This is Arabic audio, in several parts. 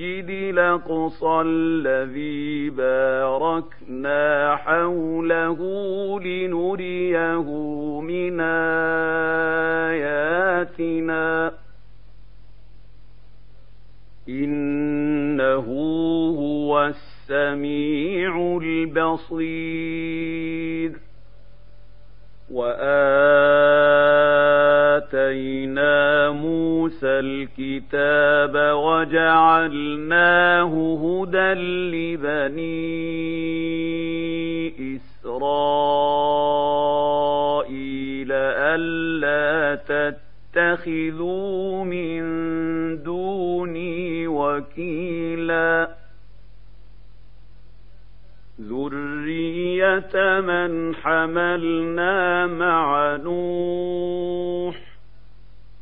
الاقصى الذي باركنا حوله لنريه من اياتنا انه هو السميع البصير واتينا موسى الكتاب وجعلناه هدى لبني إسرائيل ألا تتخذوا من دوني وكيلا. ذرية من حملنا مع نوح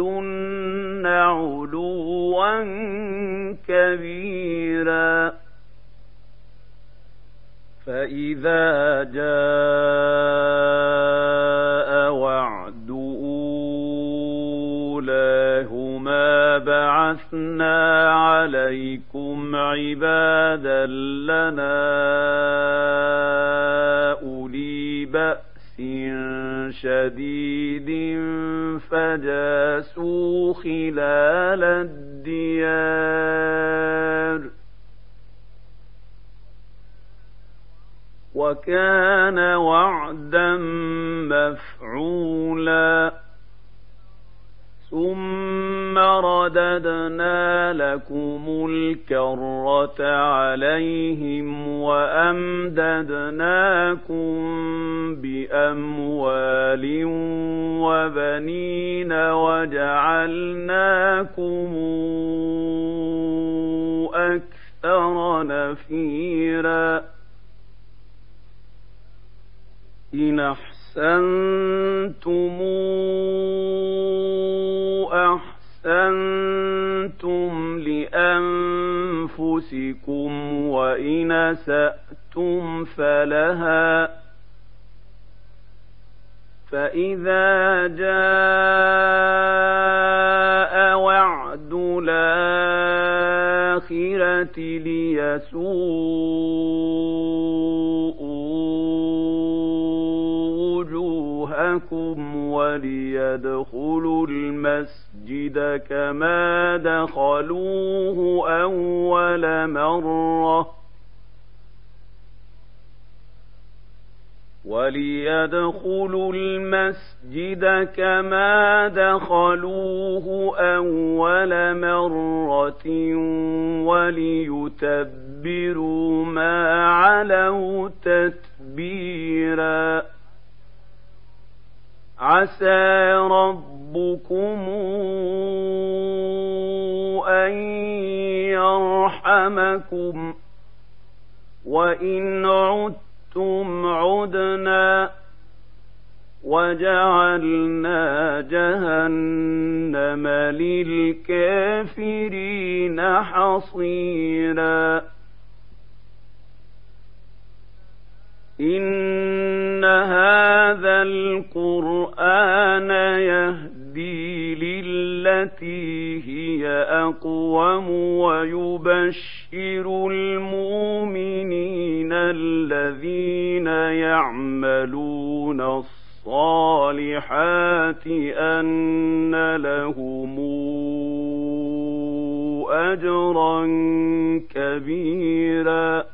ولتعلن علوا كبيرا فإذا جاء وعد أولاهما بعثنا عليكم عبادا لنا أولي بأس شديد فجاسوا خلال الديار. وكان وعدا مفعولا رددنا لكم الكرة عليهم وأمددناكم بأموال وبنين وجعلناكم أكثر نفيرا إن أحسنتم لأنفسكم وإن سأتم فلها فإذا جاء وعد الآخرة ليسوءوا وجوهكم وليدخلوا المسجد كما دخلوه أول مرة. وليدخلوا المسجد كما دخلوه أول مرة وليتبروا ما علوا تتبيرا. عسى ربكم أن يرحمكم وإن عدتم عدنا وجعلنا جهنم للكافرين حصيرا إن هذا القرآن يهدي للتي هي أقوم ويبشر المؤمنين الذين يعملون الصالحات أن لهم أجرا كبيرا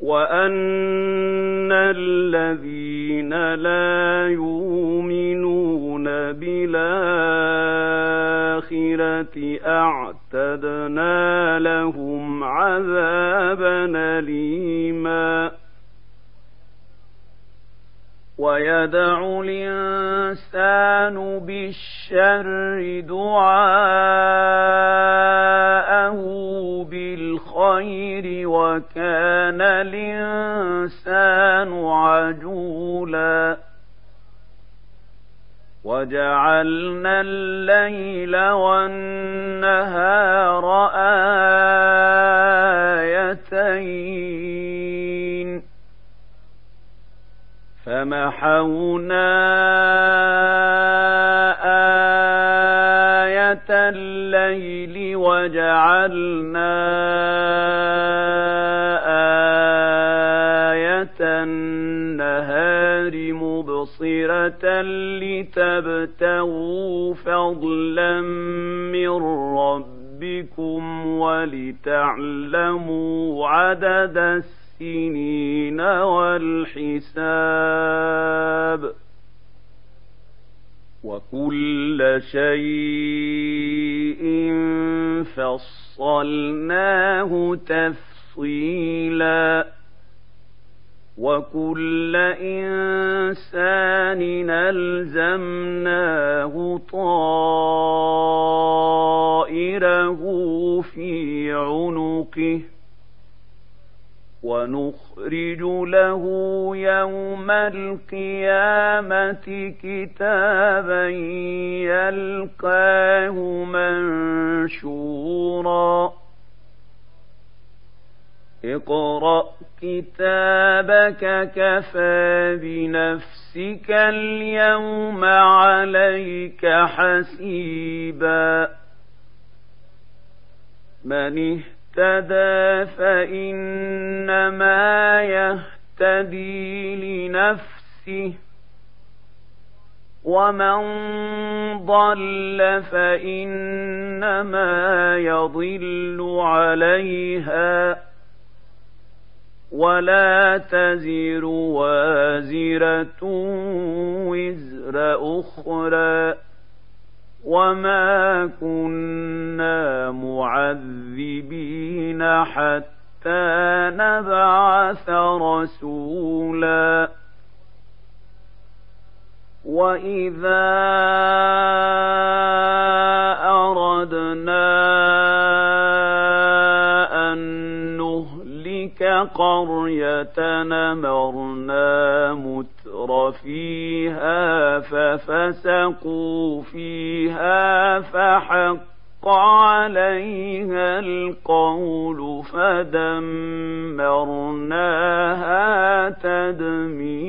وأن الذين لا يؤمنون بالآخرة أعتدنا لهم عذابا أليما. ويدع الإنسان بالشر دعاءه بالخير وكان الإنسان عجولا. وجعلنا الليل والنهار آيتين. فمحونا آية الليل وجعلنا مبصرة لتبتغوا فضلا من ربكم ولتعلموا عدد السنين والحساب وكل شيء فصلناه تفصيلا وكل انسان الزمناه طائره في عنقه ونخرج له يوم القيامة كتابا يلقاه منشورا اقرأ كتابك كفى بنفسك اليوم عليك حسيبا. من اهتدى فإنما يهتدي لنفسه ومن ضل فإنما يضل عليها. ولا تزر وازرة وزر أخرى وما كنا معذبين حتى نبعث رسولا وإذا أردنا قرية نمرنا مت الأمر فيها ففسقوا فيها فحق عليها القول فدمرناها تدميرا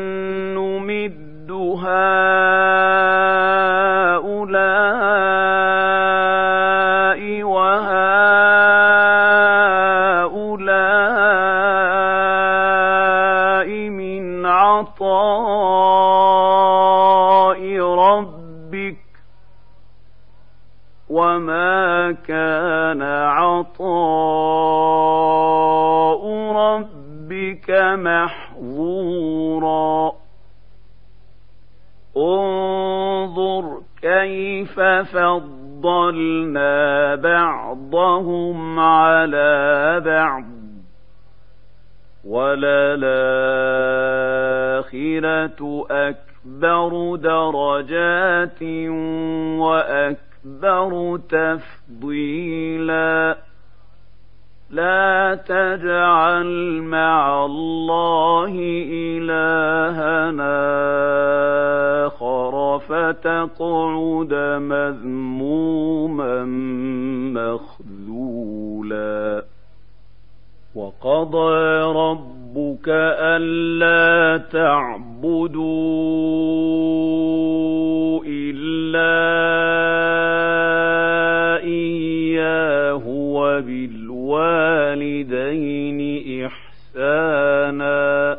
إحسانا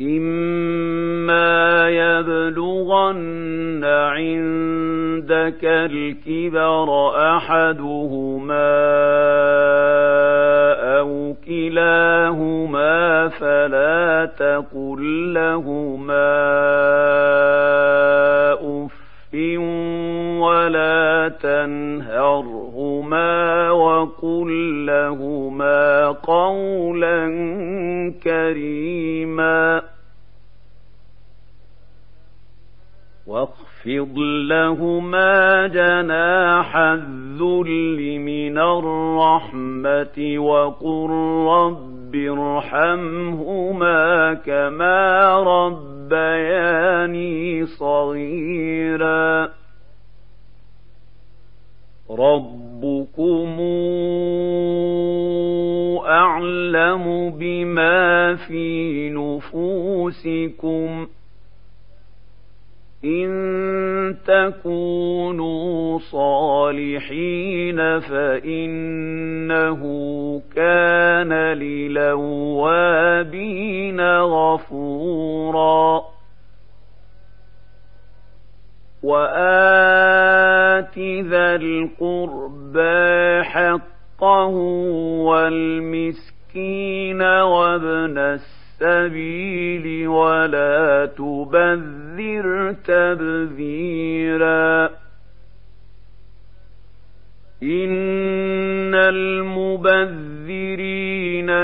إما يبلغن عندك الكبر أحدهما أو كلاهما فلا تقل لهما أف ولا تنهرهما وقل لهما قولا كريما. واخفض لهما جناح الذل من الرحمة وقل رب ارحمهما كما ربياني صغيرا. ربكم أعلم بما في نفوسكم ۖ إن تكونوا صالحين فإنه كان للوابين غفورا وآت ذا القربى حقه والمسكين وابن السبيل ولا تبذر تبذيرا. إن المبذرين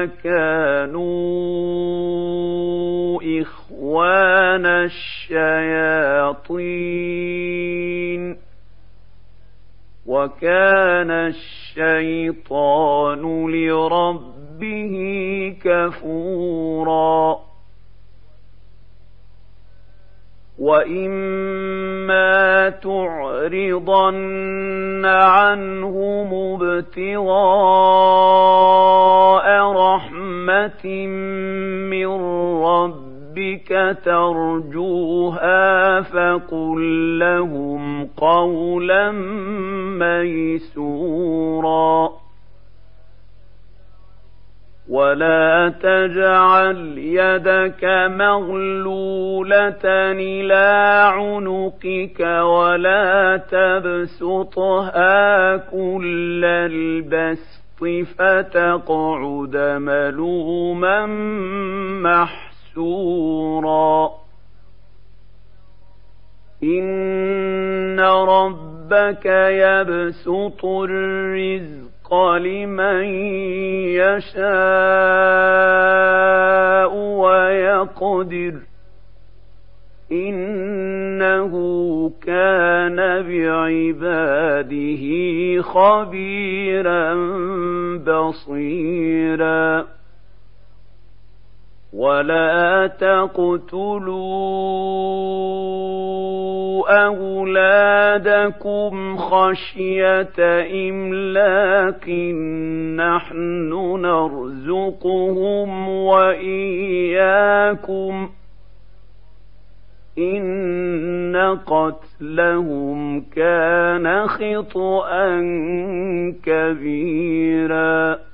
كانوا إخوان الشياطين. وكان الشيطان لرب ربه كفورا. وإما تعرضن عنهم ابتغاء رحمة من ربك ترجوها فقل لهم قولا ميسورا. ولا تجعل يدك مغلولة إلى عنقك ولا تبسطها كل البسط فتقعد ملوما محسورا إن ربك يبسط الرزق لمن يشاء ويقدر إنه كان بعباده خبيرا بصيرا. ولا تقتلوا أولادكم خشية إملاق نحن نرزقهم وإياكم إن قتلهم كان خطأ كبيراً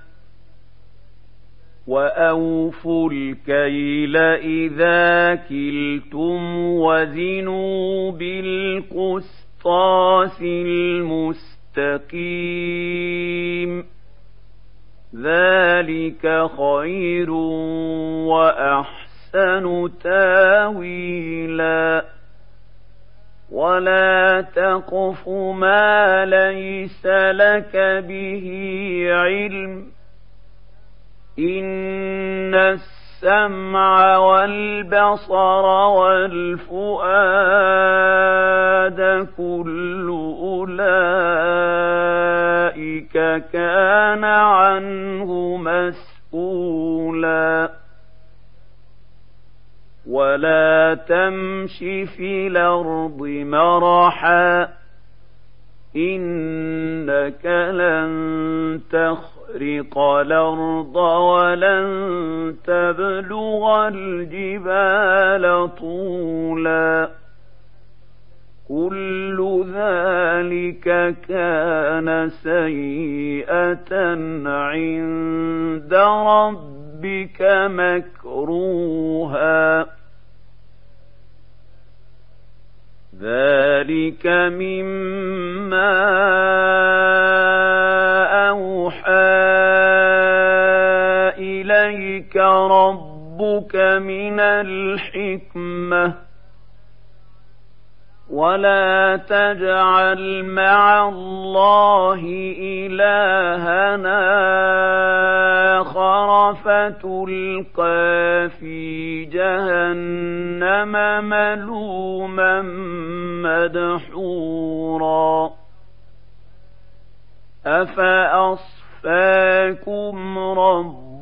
وأوفوا الكيل إذا كلتم وزنوا بالقسطاس المستقيم ذلك خير وأحسن تاويلا ولا تقف ما ليس لك به علم إن السمع والبصر والفؤاد كل أولئك كان عنه مسؤولا ولا تمش في الأرض مرحا إنك لن تخ تخرق الأرض ولن تبلغ الجبال طولا. كل ذلك كان سيئة عند ربك مكروها. ذلك مما ربك من الحكمة ولا تجعل مع الله إلهنا آخر فتلقى في جهنم ملوما مدحورا أفأصفاكم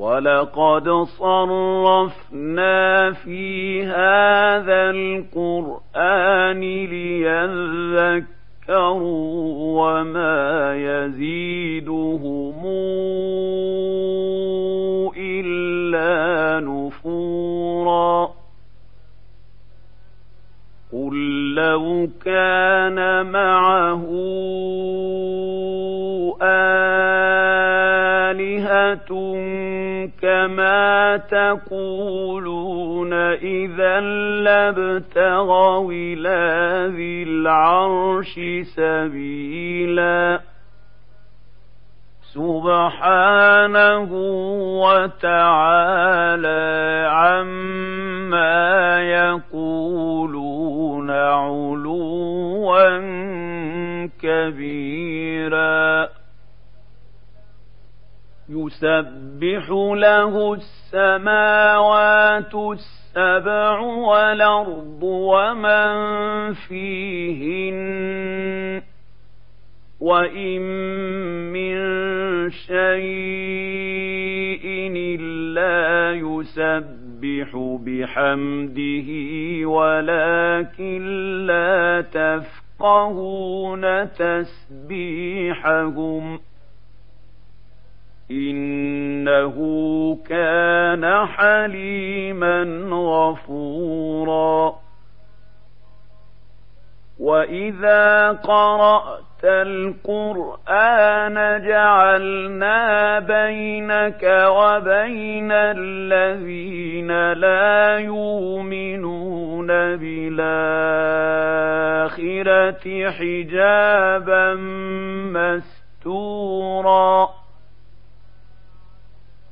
ولقد صرفنا في هذا القرآن ليذكروا وما يزيدهم إلا نفورا قل لو كان معه العرش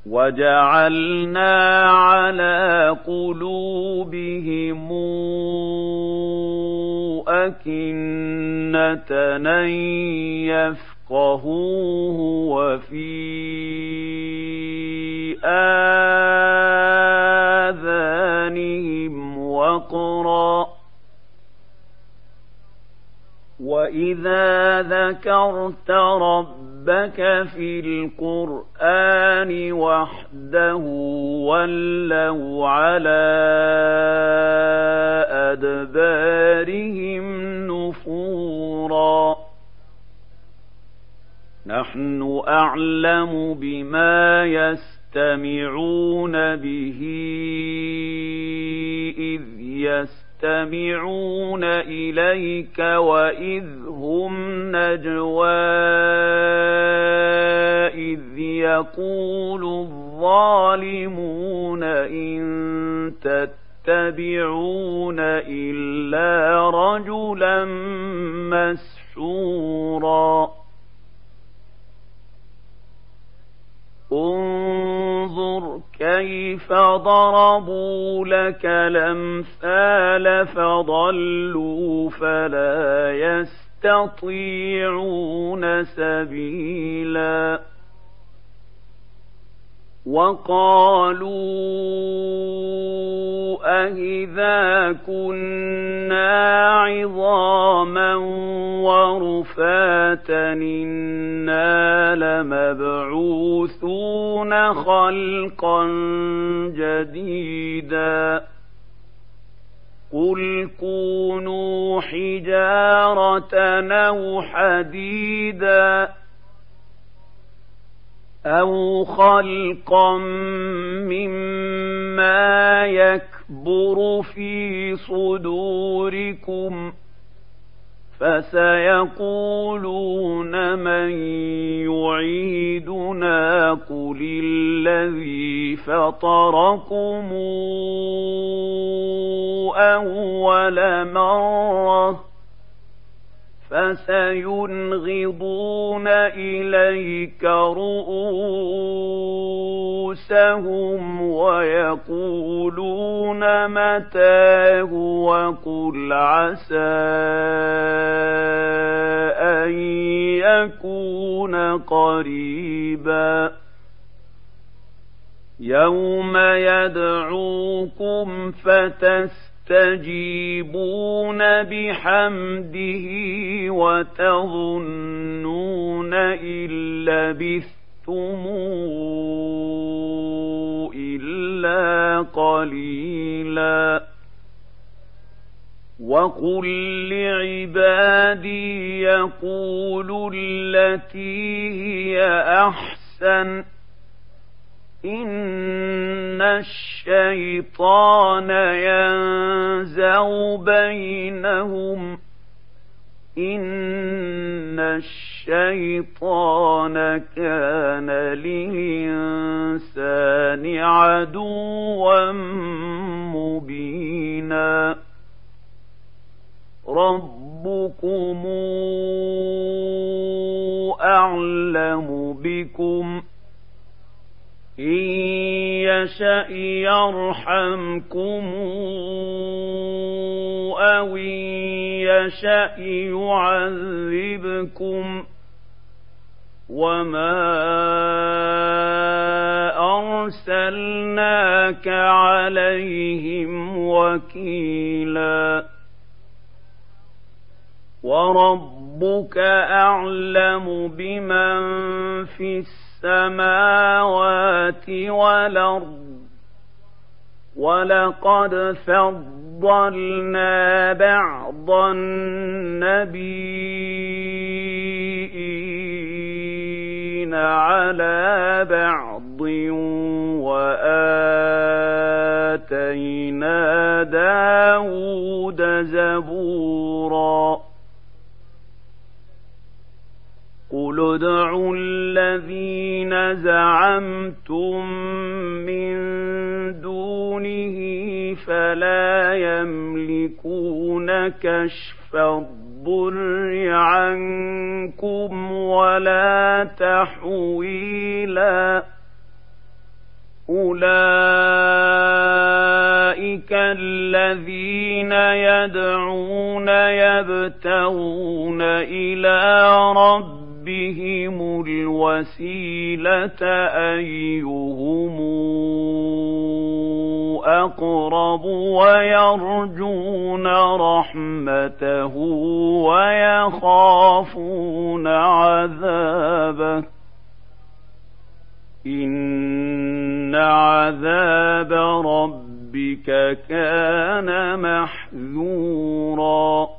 وجعلنا على قلوبهم أكنة أن يفقهوه وفي آذانهم وقرا. وإذا ذكرت ربك في القرآن وحده ولوا على أدبارهم نفورا. نحن أعلم بما يستمعون به إذ يستمعون إليك وإذ هم نجوى إذ يقول الظالمون إن تتبعون إلا رجلا مسحورا. انظر كيف ضربوا لك الأمثال فضلوا فلا يستطيعون سبيلا وقالوا أَإِذَا كُنَّا عِظَامًا وَرُفَاتًا إِنَّا لَمَبْعُوثُونَ خَلْقًا جَدِيدًا قُلْ كُونُوا حِجَارَةً أَوْ حَدِيدًا أَوْ خَلْقًا مِّمَّا يَكْبُرُ فِي صُدُورِكُمْ فَسَيَقُولُونَ مَن يُعِيدُنَا قُلِ الَّذِي فَطَرَكُمْ أَوَّلَ مَرَّةٍ فسينغضون إليك رؤوسهم ويقولون متاه وقل عسى أن يكون قريبا. يوم يدعوكم فتس تستجيبون بحمده وتظنون إن لبثتم إلا قليلا. وقل لعبادي يقولوا التي هي أحسن. الشيطان ينزغ بينهم. إن الشيطان كان للإنسان عدوا مبينا. ربكم أعلم بكم ۖ. إن يشأ يرحمكم أو إن يشأ يعذبكم وما أرسلناك عليهم وكيلا ورب ربك أعلم بمن في السماوات والأرض ولقد فضلنا بعض النبيين على بعض وآتينا داود زبورا قل ادعوا الذين زعمتم من دونه فلا يملكون كشف الضر عنكم ولا تحويلا أولئك الذين يدعون يبتغون إلى رب ربهم الوسيلة أيهم أقرب ويرجون رحمته ويخافون عذابه إن عذاب ربك كان محذورا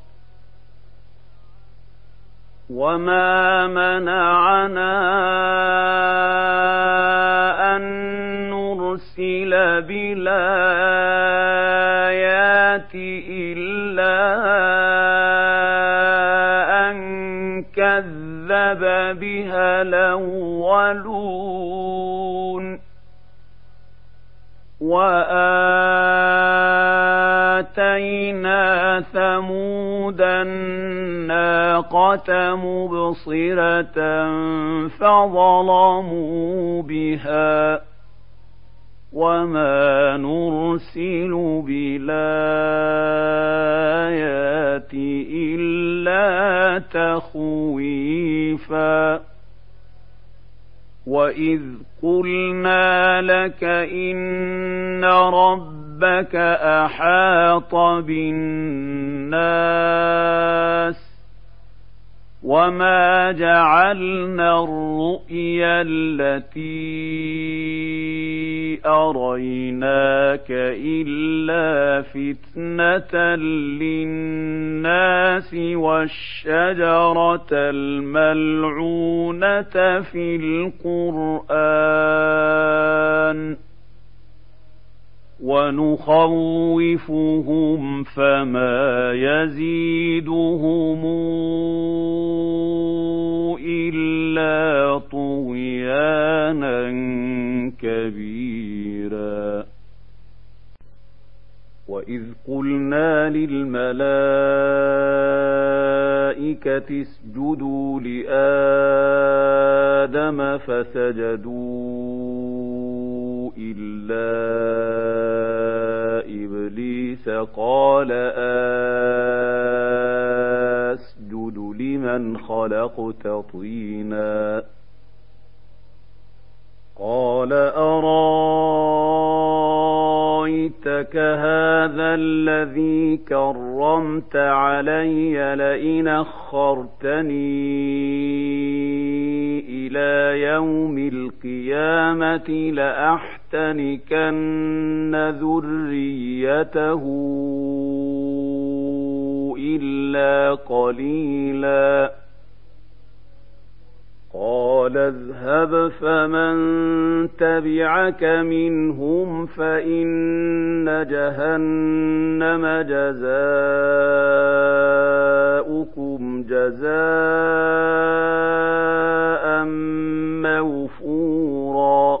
وما منعنا أن نرسل بالآيات إلا أن كذب بها الأولون وآتينا ثمود الناقة مبصرة فظلموا بها وما نرسل بالآيات إلا تخويفا وإذ قلنا لك إن ربك أحاط بالناس وما جعلنا الرؤيا التي أريناك إلا فتنة للناس والشجرة الملعونة في القرآن ونخوفهم فما يزيدهم إلا طغيانا كبيرا. وإذ قلنا للملائكة اسجدوا لآدم فسجدوا إلا إبليس قال أسجد لمن خلقت طينا. قال أرأيتك هذا الذي كرمت علي لئن أخرتني إلى يوم القيامة لأحتنكن ذريته إلا قليلا. قال اذهب فمن تبعك منهم فإن جهنم جزاؤكم جزاء موفورا.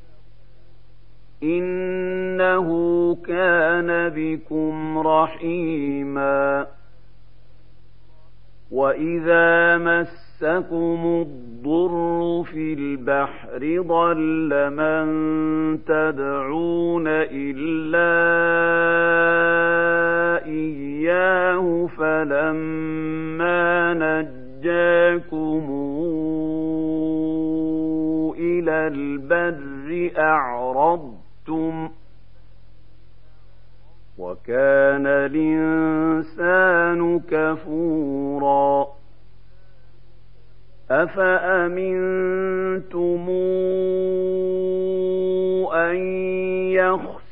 انه كان بكم رحيما واذا مسكم الضر في البحر ضل من تدعون الا اياه فلما نجاكم إلى البر اعرض أَشْرَكْتُمْ وَكَانَ الْإِنسَانُ كَفُورًا أَفَأَمِنْتُمْ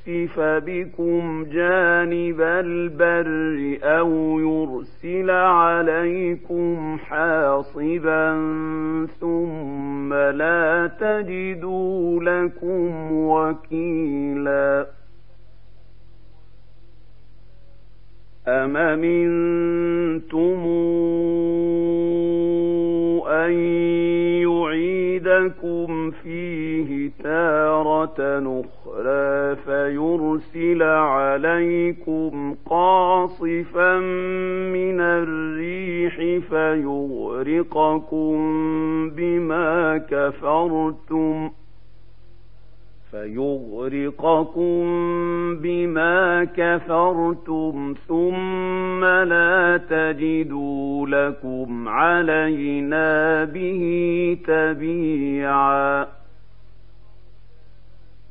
يَخْسِفَ بِكُمْ جَانِبَ الْبَرِّ أَوْ يُرْسِلَ عَلَيْكُمْ حَاصِبًا ثُمَّ لَا تَجِدُوا لَكُمْ وَكِيلًا أَمْ أَمِنْتُمْ أَنْ يُعِيدَكُمْ فِيهِ تَارَةً أُخْرَى عَلَيْكُمْ قَاصِفًا مِنَ الرِّيحِ فَيُغْرِقَكُم بِمَا كَفَرْتُمْ ۖ فيغرقكم بما كفرتم ثم لا تجدوا لكم علينا به تبيعا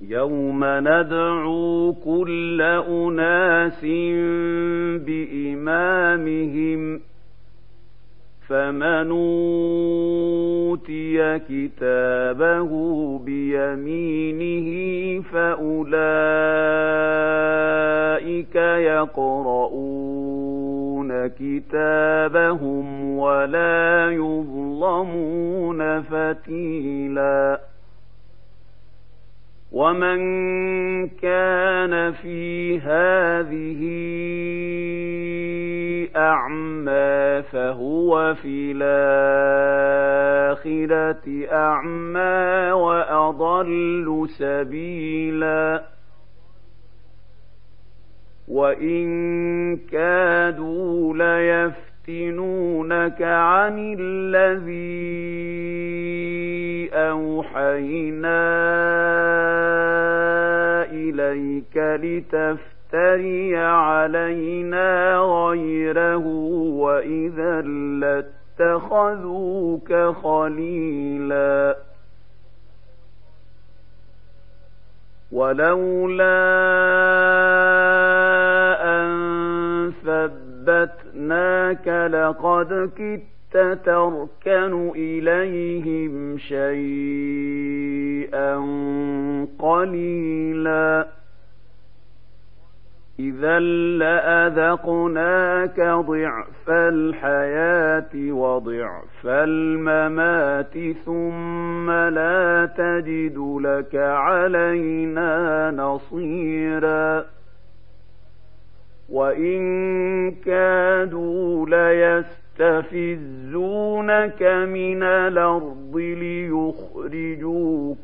يوم ندعو كل اناس بامامهم فمن اوتي كتابه بيمينه فاولئك يقرؤون كتابهم ولا يظلمون فتيلا ومن كان في هذه اعمى فهو في الاخره اعمى واضل سبيلا وان كادوا ليفتنونك عن الذي أوحينا إليك لتفتري علينا غيره وإذا لاتخذوك خليلا. ولولا أن ثبتناك لقد كدت تركن إليهم شيئا قليلا. اذا لأذقناك ضعف الحياة وضعف الممات ثم لا تجد لك علينا نصيرا. وإن كادوا ليستفزونك من الأرض ليخرجوك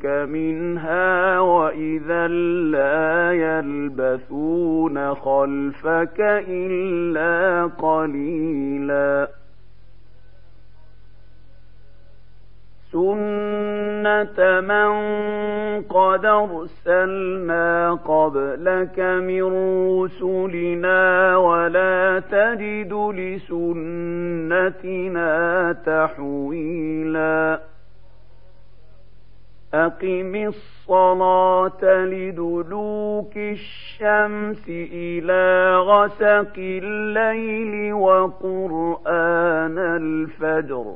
منها وإذا لا يلبثون خلفك إلا قليلاً. سنة من قد أرسلنا قبلك من رسلنا ولا تجد لسنتنا تحويلا. أقم الصلاة لدلوك الشمس إلى غسق الليل وقرآن الفجر.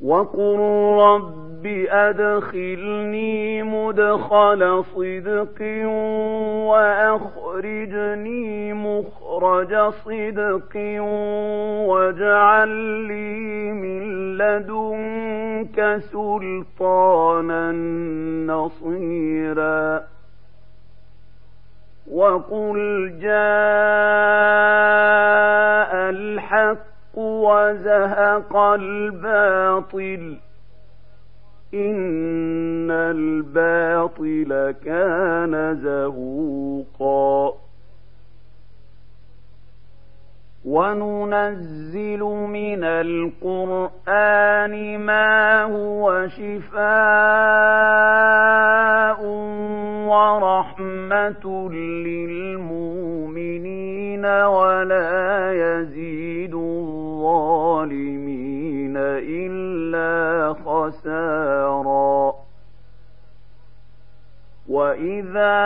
وقل رب أدخلني مدخل صدق وأخرجني مخرج صدق واجعل لي من لدنك سلطانا نصيرا وقل جاء الحق وزهق الباطل. إن الباطل كان زهوقا. وننزل من القرآن ما هو شفاء ورحمة للمؤمنين ولا يزيد الظالمين إلا خسارا وإذا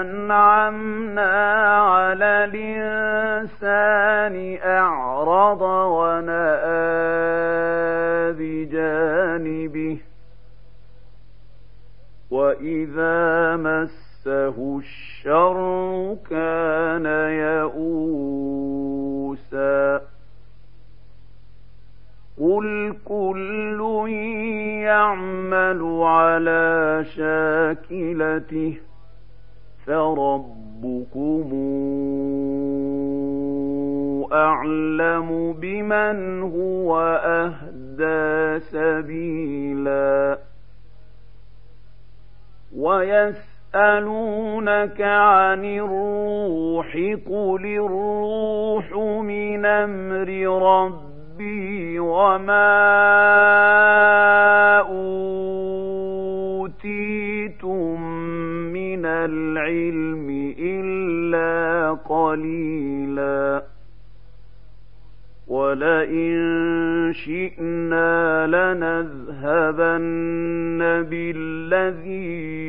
أنعمنا على الإنسان أعرض ونأى بجانبه وإذا مسه الشر كان يئوسا. قل كل يعمل على شاكلته فربكم أعلم بمن هو أهدى سبيلا. ويسألونك عن الروح قل الروح من أمر ربي وما أوتيتم من العلم إلا قليلا ولئن شئنا لنذهبن بالذي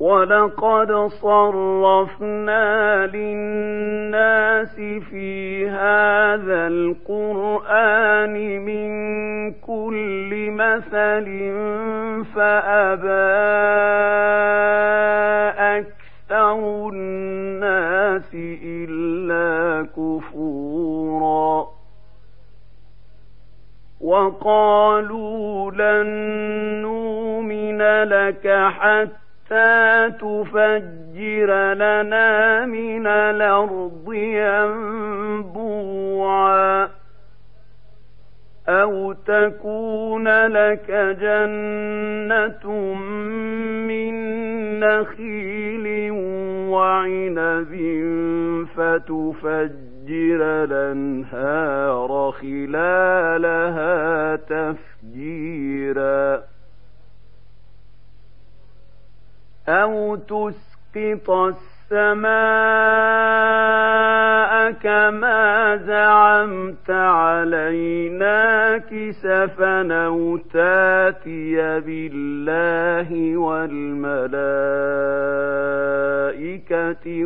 ولقد صرفنا للناس في هذا القرآن من كل مثل فأبى أكثر الناس إلا كفورا وقالوا لن نؤمن لك حتى حتى تفجر لنا من الأرض ينبوعا. أو تكون لك جنة من نخيل وعنب فتفجر الأنهار خلالها تفجيرا. أو تسقط السماء كما زعمت علينا كسفا أو تاتي بالله والملائكة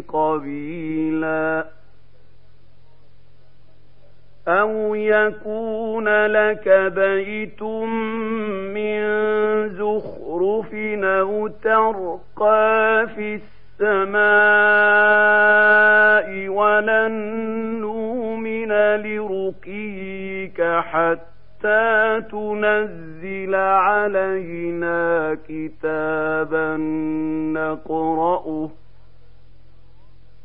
قبيلاً أو يكون لك بيت من زخرف أو ترقى في السماء ولن نؤمن لرقيك حتى تنزل علينا كتابا نقرأه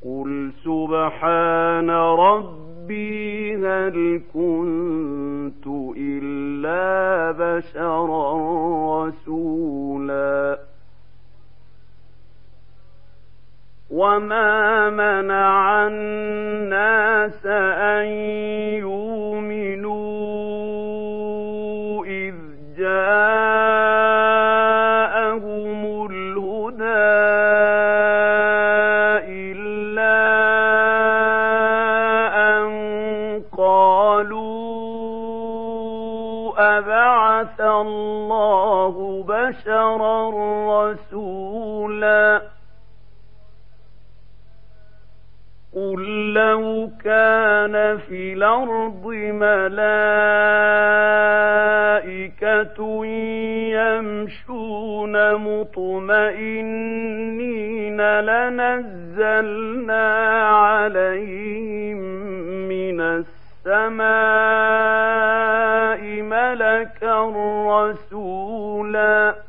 قل سبحان ربي هل كنت إلا بشرا رسولا؟ وما منع الناس أن يؤمنوا بشرا رسولا قل لو كان في الأرض ملائكة يمشون مطمئنين لنزلنا عليهم من السماء ملكا رسولا.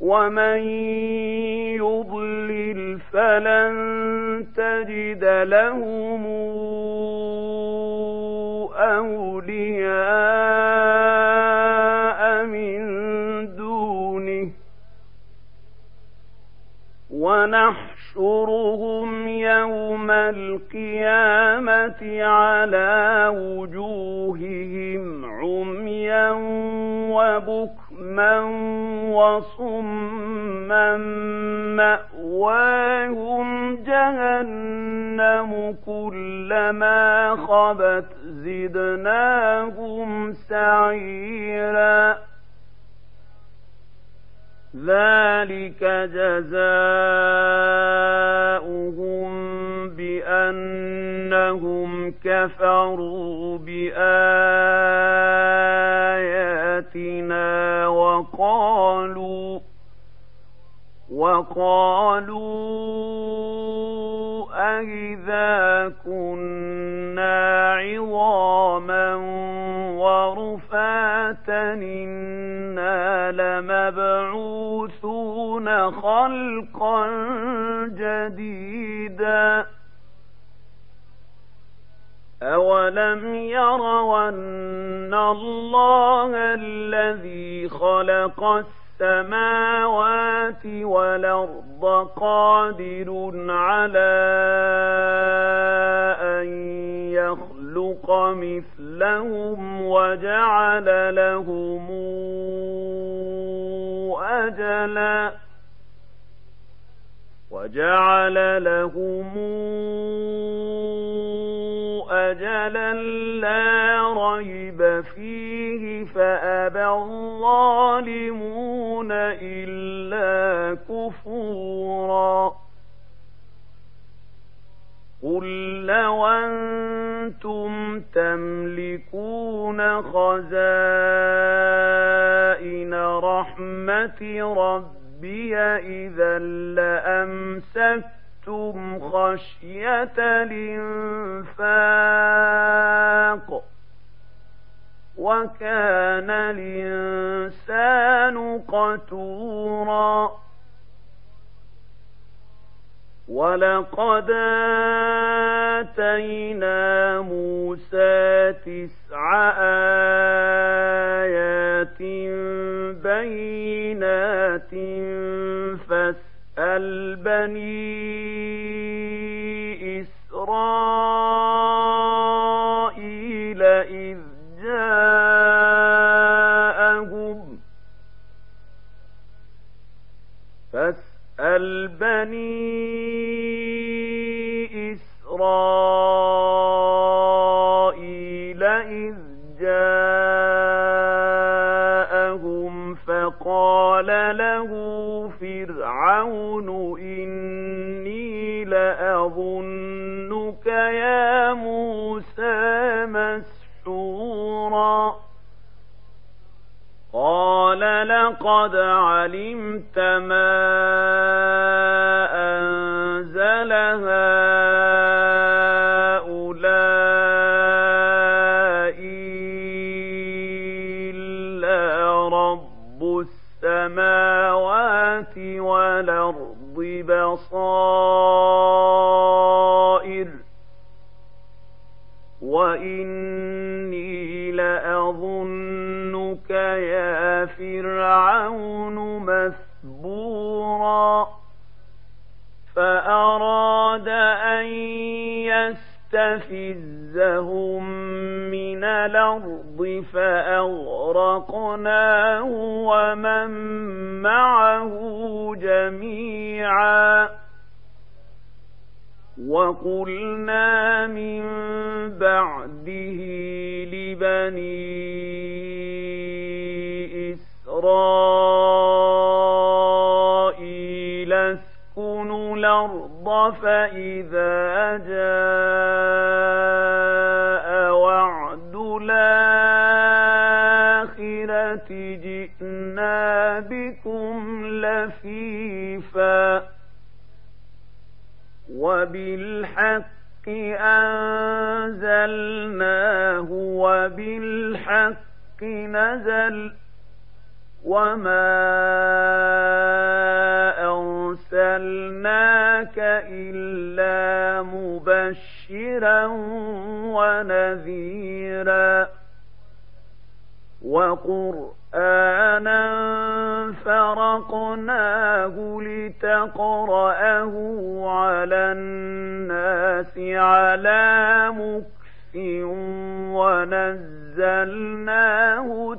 ومن يضلل فلن تجد لهم أولياء من دونه ونحشرهم يوم القيامة على وجوههم عميا وبكما بكما وصما مأواهم جهنم كلما خبت زدناهم سعيرا ذلك جزاؤهم بأنهم كفروا بآياتنا وقالوا وقالوا أئذا كنا عظاما ورفاتا إنا لمبعوثون خلقا جديدا أولم يروا أن الله الذي خلق السماوات والأرض قادر على أن يخلق مثلهم وجعل لهم أجلا وجعل لهم أجلا لا ريب فيه فأبى الظالمون إلا كفورا قل لو أنتم تملكون خزائن رحمة ربي إذا لأمسكتم خشية الإنفاق وكان الإنسان قتورا. ولقد آتينا موسى تسع آيات بينات فاستقام البني إسرائيل إذ جاءهم فقال له فرعون إني لأظنك بكم لفيفا وبالحق أنزلناه وبالحق نزل وما أرسلناك إلا مبشرا ونذيرا وقرآنا فرقناه لتقرأه على الناس على مكث ونزلناه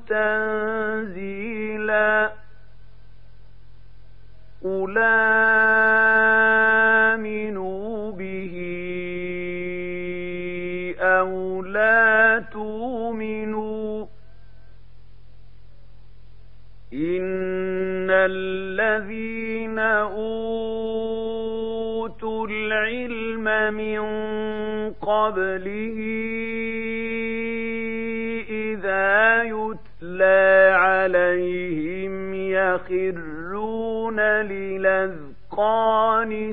تنزيلا قل آمنوا به قبله إذا يتلى عليهم يخرون للأذقان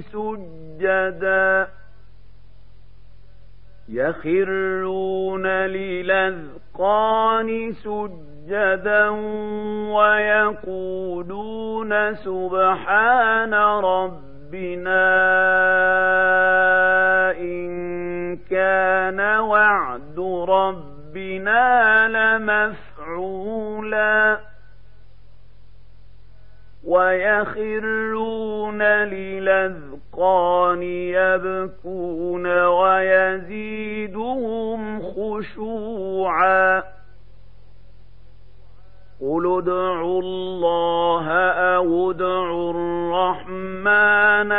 سجدا. يخرون للأذقان سجدا ويقولون سبحان ربنا ربنا لمفعولا ويخرون للأذقان يبكون ويزيدهم خشوعا قل ادعوا الله أو ادعوا الرحمن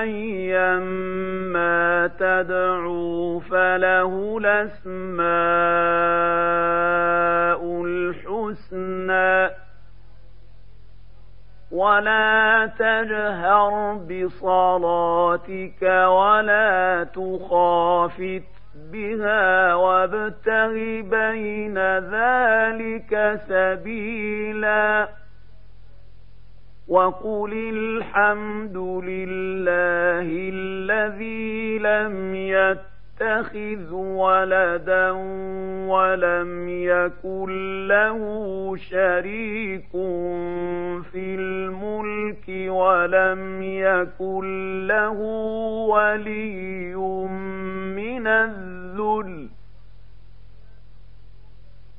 أيما تدعوا فله الأسماء الحسنى ولا تجهر بصلاتك ولا تخافت بها وابتغ بين ذلك سبيلا وقل الحمد لله الذي لم يتخذ ولدا ولم يكن له شريك في الملك ولم يكن له ولي من الذل